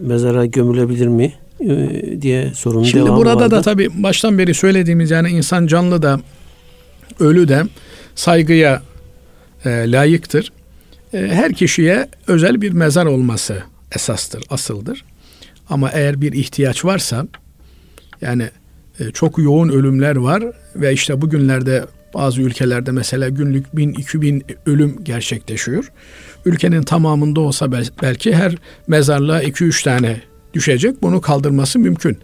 mezara gömülebilir mi e, diye sorun Şimdi burada vardı. da tabii baştan beri söylediğimiz yani insan canlı da ölü de saygıya layıktır. Her kişiye özel bir mezar olması esastır, asıldır. Ama eğer bir ihtiyaç varsa yani çok yoğun ölümler var ve işte bugünlerde bazı ülkelerde mesela günlük 1000-2000 ölüm gerçekleşiyor. Ülkenin tamamında olsa belki her mezarlığa 2-3 tane düşecek. Bunu kaldırması mümkün.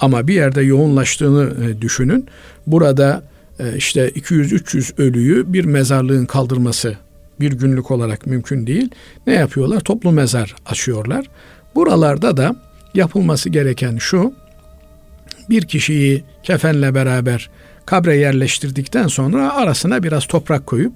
Ama bir yerde yoğunlaştığını e, düşünün. Burada e, işte 200-300 ölüyü bir mezarlığın kaldırması bir günlük olarak mümkün değil. Ne yapıyorlar? Toplu mezar açıyorlar. Buralarda da yapılması gereken şu. Bir kişiyi kefenle beraber kabre yerleştirdikten sonra arasına biraz toprak koyup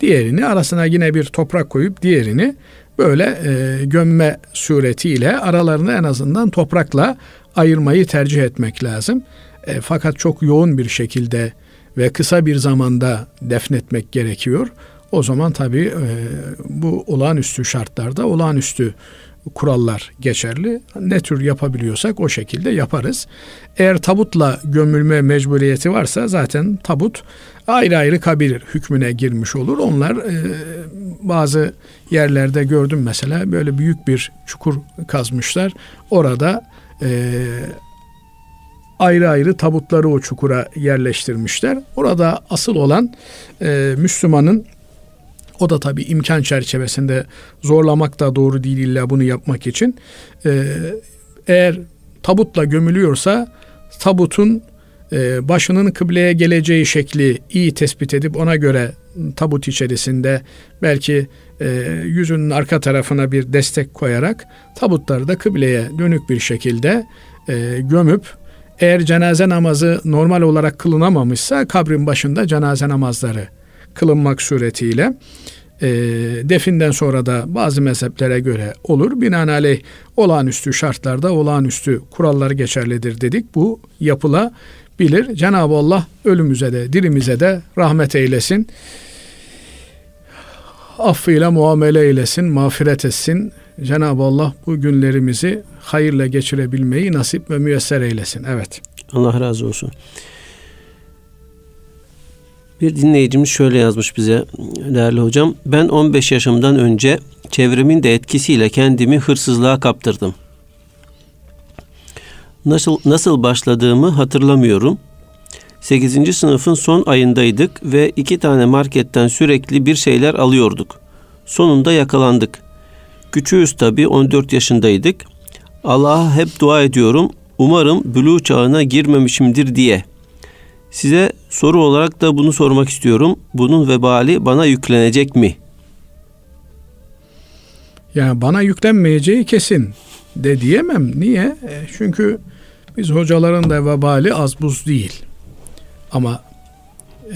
diğerini arasına yine bir toprak koyup diğerini böyle e, gömme suretiyle aralarını en azından toprakla ayırmayı tercih etmek lazım. E, fakat çok yoğun bir şekilde ve kısa bir zamanda defnetmek gerekiyor. O zaman tabii e, bu olağanüstü şartlarda olağanüstü kurallar geçerli. Ne tür yapabiliyorsak o şekilde yaparız. Eğer tabutla gömülme mecburiyeti varsa zaten tabut ayrı ayrı kabir hükmüne girmiş olur. Onlar e, bazı yerlerde gördüm mesela böyle büyük bir çukur kazmışlar. Orada e, ayrı ayrı tabutları o çukura yerleştirmişler. Orada asıl olan e, Müslümanın o da tabii imkan çerçevesinde zorlamak da doğru değil illa bunu yapmak için. Ee, eğer tabutla gömülüyorsa tabutun e, başının kıbleye geleceği şekli iyi tespit edip ona göre tabut içerisinde belki e, yüzünün arka tarafına bir destek koyarak tabutları da kıbleye dönük bir şekilde e, gömüp eğer cenaze namazı normal olarak kılınamamışsa kabrin başında cenaze namazları kılınmak suretiyle e, definden sonra da bazı mezheplere göre olur. Binaenaleyh olağanüstü şartlarda olağanüstü kuralları geçerlidir dedik. Bu yapılabilir. Cenab-ı Allah ölümüze de dirimize de rahmet eylesin. Affıyla muamele eylesin, mağfiret etsin. Cenab-ı Allah bu günlerimizi hayırla geçirebilmeyi nasip ve müyesser eylesin. Evet. Allah razı olsun. Bir dinleyicimiz şöyle yazmış bize değerli hocam. Ben 15 yaşımdan önce çevremin de etkisiyle kendimi hırsızlığa kaptırdım. Nasıl nasıl başladığımı hatırlamıyorum. 8. sınıfın son ayındaydık ve iki tane marketten sürekli bir şeyler alıyorduk. Sonunda yakalandık. Küçüğüz tabi 14 yaşındaydık. Allah'a hep dua ediyorum. Umarım bülü çağına girmemişimdir diye.'' Size soru olarak da bunu sormak istiyorum. Bunun vebali bana yüklenecek mi? Yani bana yüklenmeyeceği kesin de diyemem. Niye? E, çünkü biz hocaların da vebali az buz değil. Ama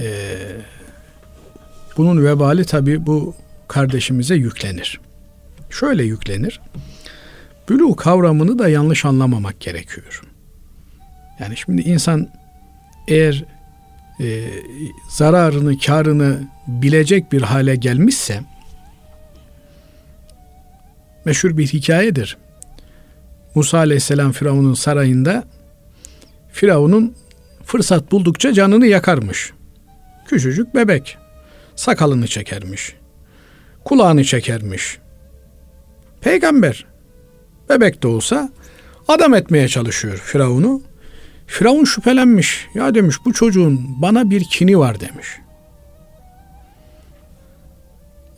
e, bunun vebali tabi bu kardeşimize yüklenir. Şöyle yüklenir. Bülü kavramını da yanlış anlamamak gerekiyor. Yani şimdi insan eğer e, zararını, karını bilecek bir hale gelmişse meşhur bir hikayedir. Musa Aleyhisselam Firavun'un sarayında Firavun'un fırsat buldukça canını yakarmış. Küçücük bebek. Sakalını çekermiş. Kulağını çekermiş. Peygamber bebek de olsa adam etmeye çalışıyor Firavun'u. Firavun şüphelenmiş. Ya demiş bu çocuğun bana bir kini var demiş.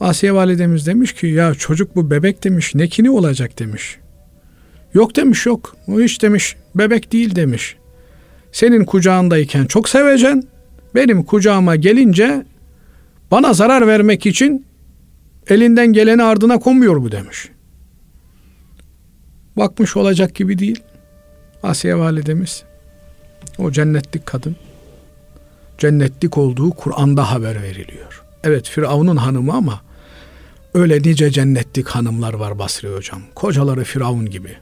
Asiye validemiz demiş ki ya çocuk bu bebek demiş ne kini olacak demiş. Yok demiş yok. O hiç demiş bebek değil demiş. Senin kucağındayken çok seveceksin. Benim kucağıma gelince bana zarar vermek için elinden geleni ardına konmuyor bu demiş. Bakmış olacak gibi değil. Asiye validemiz o cennetlik kadın cennetlik olduğu Kur'an'da haber veriliyor. Evet Firavun'un hanımı ama öyle nice cennetlik hanımlar var Basri hocam. Kocaları Firavun gibi.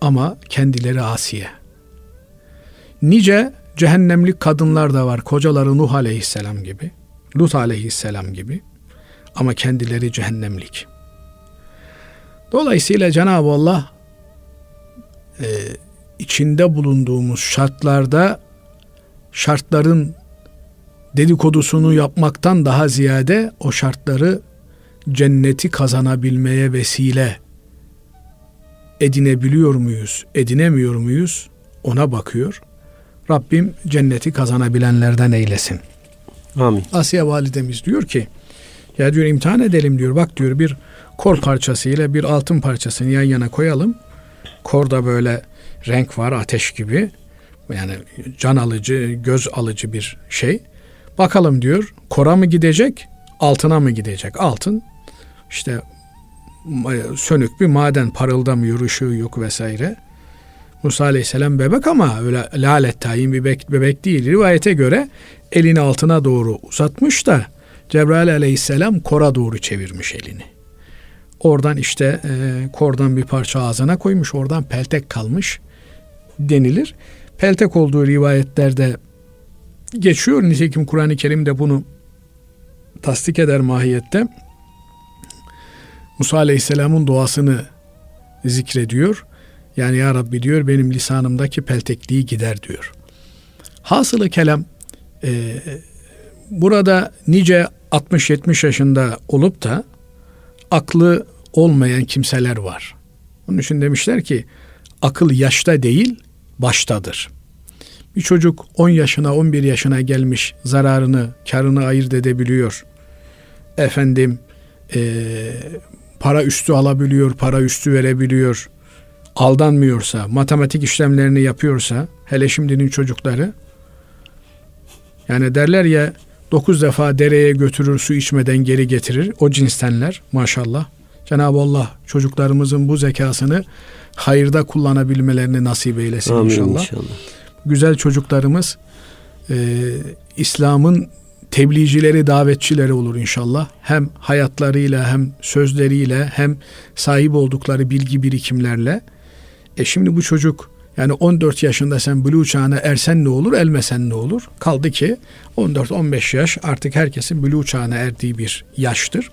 Ama kendileri asiye. Nice cehennemlik kadınlar da var. Kocaları Nuh aleyhisselam gibi. Lut aleyhisselam gibi. Ama kendileri cehennemlik. Dolayısıyla Cenab-ı Allah e, içinde bulunduğumuz şartlarda şartların dedikodusunu yapmaktan daha ziyade o şartları cenneti kazanabilmeye vesile edinebiliyor muyuz, edinemiyor muyuz ona bakıyor. Rabbim cenneti kazanabilenlerden eylesin. Amin. Asya validemiz diyor ki ya diyor imtihan edelim diyor. Bak diyor bir kor parçası ile bir altın parçasını yan yana koyalım. Korda böyle renk var ateş gibi. Yani can alıcı, göz alıcı bir şey. Bakalım diyor kora mı gidecek, altına mı gidecek? Altın işte sönük bir maden parıldamıyor, ışığı yok vesaire. Musa Aleyhisselam bebek ama öyle lalet tayin bir bebek, bebek değil. Rivayete göre elini altına doğru uzatmış da Cebrail Aleyhisselam kora doğru çevirmiş elini. Oradan işte e, kordan bir parça ağzına koymuş. Oradan peltek kalmış denilir. Peltek olduğu rivayetlerde geçiyor. Nitekim Kur'an-ı Kerim de bunu tasdik eder mahiyette. Musa Aleyhisselam'ın duasını zikrediyor. Yani ya Rabbi diyor benim lisanımdaki peltekliği gider diyor. Hasılı kelam e, burada nice 60-70 yaşında olup da aklı olmayan kimseler var. Onun için demişler ki akıl yaşta değil baştadır. Bir çocuk 10 yaşına 11 yaşına gelmiş zararını karını ayırt edebiliyor. Efendim e, para üstü alabiliyor, para üstü verebiliyor. Aldanmıyorsa, matematik işlemlerini yapıyorsa, hele şimdinin çocukları yani derler ya dokuz defa dereye götürür su içmeden geri getirir. O cinstenler maşallah. Cenab-ı Allah çocuklarımızın bu zekasını hayırda kullanabilmelerini nasip eylesin Amin inşallah. inşallah. Güzel çocuklarımız e, İslam'ın tebliğcileri, davetçileri olur inşallah. Hem hayatlarıyla hem sözleriyle hem sahip oldukları bilgi birikimlerle. E şimdi bu çocuk yani 14 yaşında sen blue çağına ersen ne olur, elmesen ne olur? Kaldı ki 14-15 yaş artık herkesin blue çağına erdiği bir yaştır.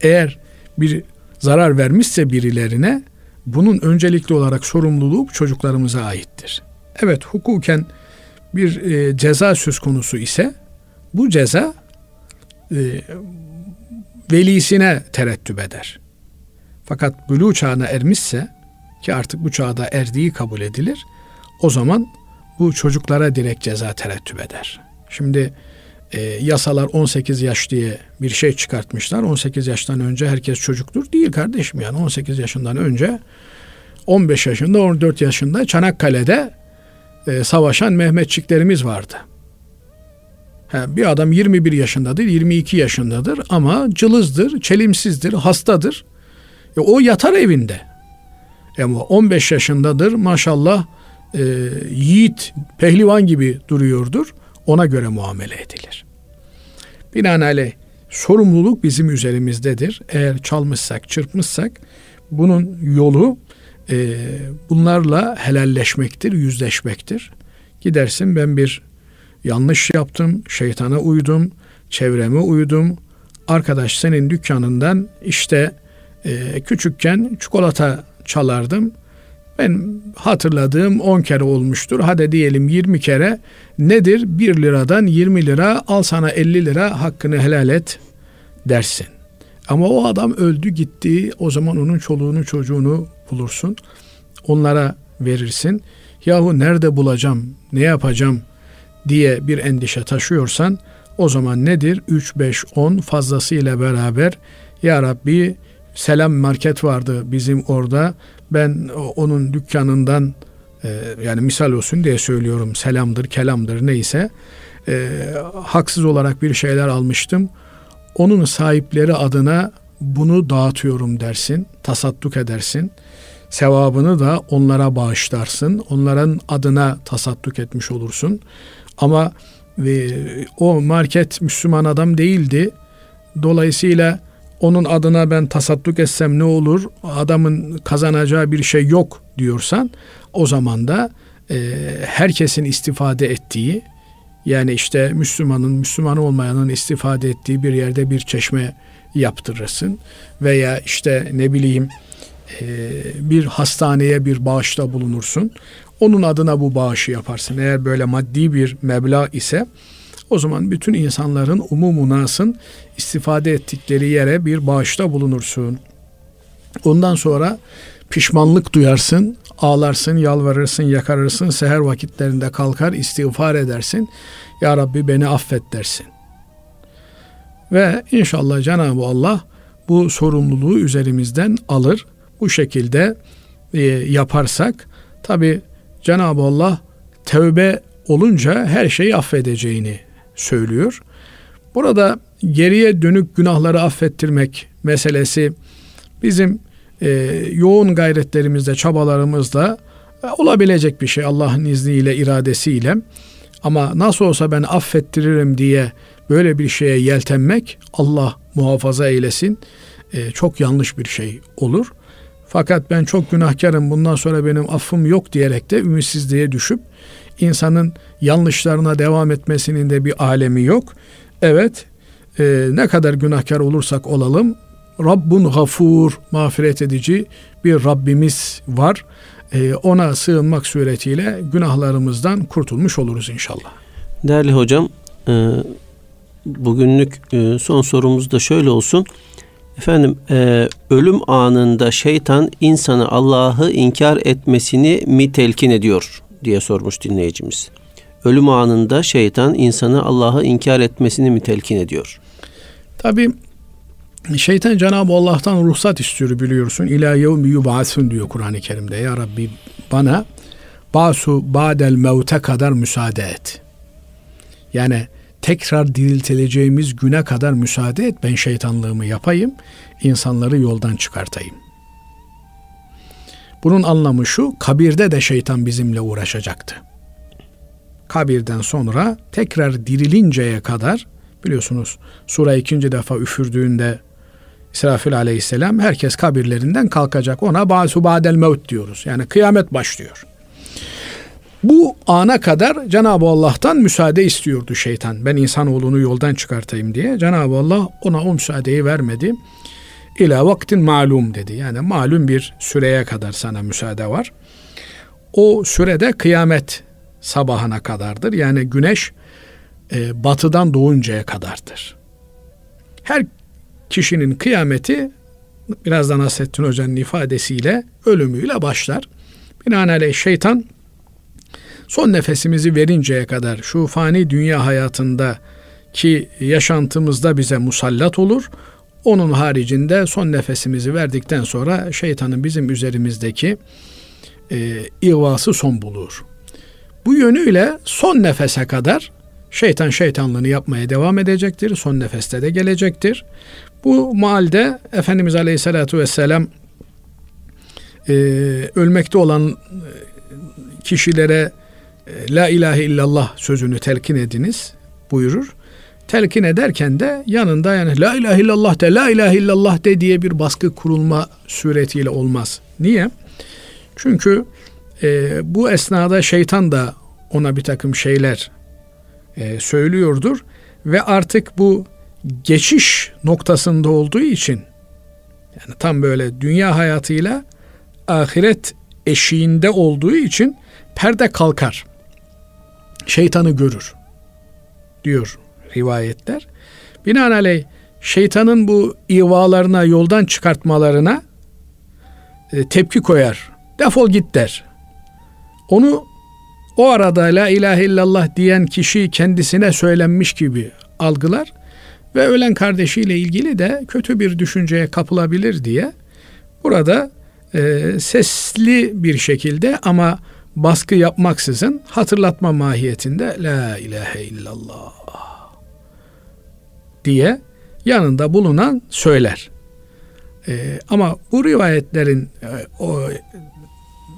Eğer bir zarar vermişse birilerine bunun öncelikli olarak sorumluluğu çocuklarımıza aittir. Evet hukuken bir e, ceza söz konusu ise bu ceza e, velisine terettüp eder. Fakat buluğ çağına ermişse ki artık bu çağda erdiği kabul edilir. O zaman bu çocuklara direkt ceza terettüp eder. Şimdi e, yasalar 18 yaş diye bir şey çıkartmışlar. 18 yaştan önce herkes çocuktur. Değil kardeşim yani 18 yaşından önce 15 yaşında 14 yaşında Çanakkale'de e, savaşan Mehmetçiklerimiz vardı. Ha, bir adam 21 yaşındadır, 22 yaşındadır ama cılızdır, çelimsizdir, hastadır. E, o yatar evinde. Ama 15 yaşındadır maşallah e, yiğit, pehlivan gibi duruyordur. Ona göre muamele edilir. Binaenaleyh sorumluluk bizim üzerimizdedir. Eğer çalmışsak, çırpmışsak bunun yolu e, bunlarla helalleşmektir, yüzleşmektir. Gidersin ben bir yanlış yaptım, şeytana uydum, çevreme uydum. Arkadaş senin dükkanından işte e, küçükken çikolata çalardım. Ben hatırladığım 10 kere olmuştur. Hadi diyelim 20 kere nedir? 1 liradan 20 lira al sana 50 lira hakkını helal et dersin. Ama o adam öldü gitti. O zaman onun çoluğunu çocuğunu bulursun. Onlara verirsin. Yahu nerede bulacağım, ne yapacağım diye bir endişe taşıyorsan o zaman nedir? 3, 5, 10 fazlasıyla beraber Ya Rabbi Selam Market vardı bizim orada. Ben onun dükkanından e, yani misal olsun diye söylüyorum. Selamdır, kelamdır neyse. E, haksız olarak bir şeyler almıştım. Onun sahipleri adına bunu dağıtıyorum dersin, tasadduk edersin. Sevabını da onlara bağışlarsın. Onların adına tasadduk etmiş olursun. Ama e, o market Müslüman adam değildi. Dolayısıyla onun adına ben tasadduk etsem ne olur? Adamın kazanacağı bir şey yok diyorsan o zaman da e, herkesin istifade ettiği yani işte Müslümanın Müslüman olmayanın istifade ettiği bir yerde bir çeşme yaptırırsın veya işte ne bileyim e, bir hastaneye bir bağışta bulunursun. Onun adına bu bağışı yaparsın. Eğer böyle maddi bir meblağ ise o zaman bütün insanların umumunasın istifade ettikleri yere bir bağışta bulunursun. Ondan sonra pişmanlık duyarsın, ağlarsın, yalvarırsın, yakarırsın, seher vakitlerinde kalkar, istiğfar edersin. Ya Rabbi beni affet dersin. Ve inşallah Cenab-ı Allah bu sorumluluğu üzerimizden alır. Bu şekilde e, yaparsak tabi Cenab-ı Allah tövbe olunca her şeyi affedeceğini söylüyor. Burada geriye dönük günahları affettirmek meselesi bizim e, yoğun gayretlerimizde, çabalarımızda e, olabilecek bir şey Allah'ın izniyle, iradesiyle. Ama nasıl olsa ben affettiririm diye böyle bir şeye yeltenmek Allah muhafaza eylesin e, çok yanlış bir şey olur. Fakat ben çok günahkarım bundan sonra benim affım yok diyerek de ümitsizliğe düşüp insanın yanlışlarına devam etmesinin de bir alemi yok. Evet e, ne kadar günahkar olursak olalım Rabbun gafur mağfiret edici bir Rabbimiz var. E, ona sığınmak suretiyle günahlarımızdan kurtulmuş oluruz inşallah. Değerli hocam e, bugünlük e, son sorumuz da şöyle olsun. Efendim e, ölüm anında şeytan insanı Allah'ı inkar etmesini mi telkin ediyor diye sormuş dinleyicimiz. Ölüm anında şeytan insanı Allah'ı inkar etmesini mi telkin ediyor? Tabi şeytan Cenab-ı Allah'tan ruhsat istiyor biliyorsun. İlâ yevmi yub'asun diyor Kur'an-ı Kerim'de. Ya Rabbi bana basu ba'del mevte kadar müsaade et. Yani tekrar diriltileceğimiz güne kadar müsaade et. Ben şeytanlığımı yapayım. insanları yoldan çıkartayım. Bunun anlamı şu, kabirde de şeytan bizimle uğraşacaktı. Kabirden sonra tekrar dirilinceye kadar biliyorsunuz sura ikinci defa üfürdüğünde İsrafil aleyhisselam herkes kabirlerinden kalkacak. Ona basu badel mevt diyoruz. Yani kıyamet başlıyor. Bu ana kadar Cenab-ı Allah'tan müsaade istiyordu şeytan. Ben insanoğlunu yoldan çıkartayım diye. Cenab-ı Allah ona o müsaadeyi vermedi. İla vaktin malum dedi. Yani malum bir süreye kadar sana müsaade var. O sürede kıyamet sabahına kadardır. Yani güneş e, batıdan doğuncaya kadardır. Her kişinin kıyameti birazdan Nasrettin Hoca'nın ifadesiyle ölümüyle başlar. Binaenaleyh şeytan son nefesimizi verinceye kadar şu fani dünya hayatında ki yaşantımızda bize musallat olur. Onun haricinde son nefesimizi verdikten sonra şeytanın bizim üzerimizdeki e, ihvası son bulur. Bu yönüyle son nefese kadar şeytan şeytanlığını yapmaya devam edecektir. Son nefeste de gelecektir. Bu malde Efendimiz Aleyhisselatü Vesselam e, ölmekte olan kişilere e, La ilahe illallah sözünü telkin ediniz buyurur. Telkin ederken de yanında yani La ilahe illallah de La ilahe illallah de diye bir baskı kurulma suretiyle olmaz. Niye? Çünkü e, bu esnada şeytan da ona bir takım şeyler e, söylüyordur ve artık bu geçiş noktasında olduğu için yani tam böyle dünya hayatıyla ahiret eşiğinde olduğu için perde kalkar şeytanı görür diyor rivayetler. Binaenaleyh şeytanın bu ivalarına, yoldan çıkartmalarına e, tepki koyar. Defol git der. Onu o arada la ilahe illallah diyen kişi kendisine söylenmiş gibi algılar ve ölen kardeşiyle ilgili de kötü bir düşünceye kapılabilir diye burada e, sesli bir şekilde ama baskı yapmaksızın hatırlatma mahiyetinde La ilahe illallah diye yanında bulunan söyler. E, ama bu rivayetlerin e, o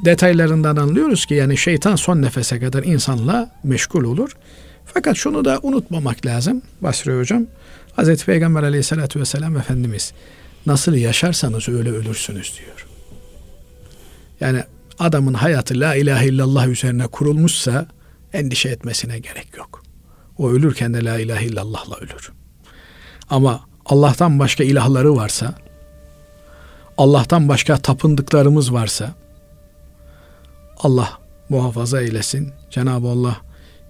detaylarından anlıyoruz ki yani şeytan son nefese kadar insanla meşgul olur. Fakat şunu da unutmamak lazım Basri Hocam. Hazreti Peygamber aleyhissalatü vesselam Efendimiz nasıl yaşarsanız öyle ölürsünüz diyor. Yani adamın hayatı la ilahe illallah üzerine kurulmuşsa endişe etmesine gerek yok. O ölürken de la ilahe illallahla ölür. Ama Allah'tan başka ilahları varsa, Allah'tan başka tapındıklarımız varsa, Allah muhafaza eylesin. Cenab-ı Allah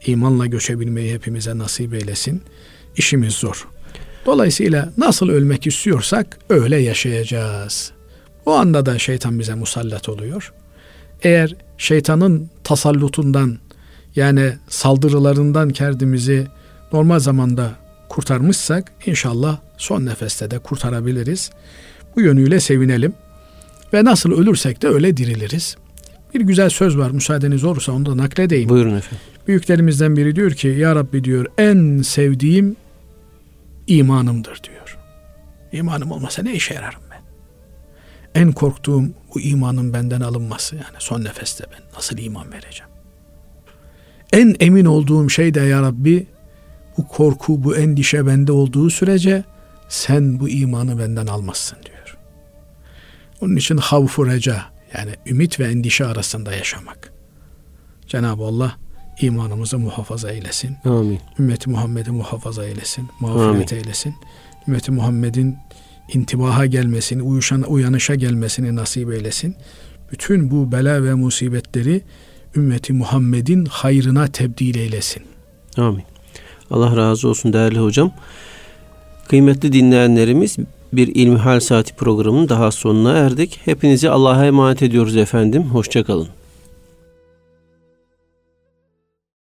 imanla göçebilmeyi hepimize nasip eylesin. İşimiz zor. Dolayısıyla nasıl ölmek istiyorsak öyle yaşayacağız. O anda da şeytan bize musallat oluyor. Eğer şeytanın tasallutundan yani saldırılarından kendimizi normal zamanda kurtarmışsak inşallah son nefeste de kurtarabiliriz. Bu yönüyle sevinelim. Ve nasıl ölürsek de öyle diriliriz. Bir güzel söz var müsaadeniz olursa onu da nakledeyim. Buyurun efendim. Büyüklerimizden biri diyor ki Ya Rabbi diyor en sevdiğim imanımdır diyor. İmanım olmasa ne işe yararım ben? En korktuğum bu imanın benden alınması yani son nefeste ben nasıl iman vereceğim? En emin olduğum şey de Ya Rabbi bu korku, bu endişe bende olduğu sürece sen bu imanı benden almazsın diyor. Onun için havfu reca yani ümit ve endişe arasında yaşamak. Cenab-ı Allah imanımızı muhafaza eylesin. Amin. Ümmeti Muhammed'i muhafaza eylesin. Mağfiret Amin. eylesin. Ümmeti Muhammed'in intibaha gelmesini, uyuşan, uyanışa gelmesini nasip eylesin. Bütün bu bela ve musibetleri ümmeti Muhammed'in hayrına tebdil eylesin. Amin. Allah razı olsun değerli hocam. Kıymetli dinleyenlerimiz bir İlmihal Saati programının daha sonuna erdik. Hepinizi Allah'a emanet ediyoruz efendim. Hoşçakalın.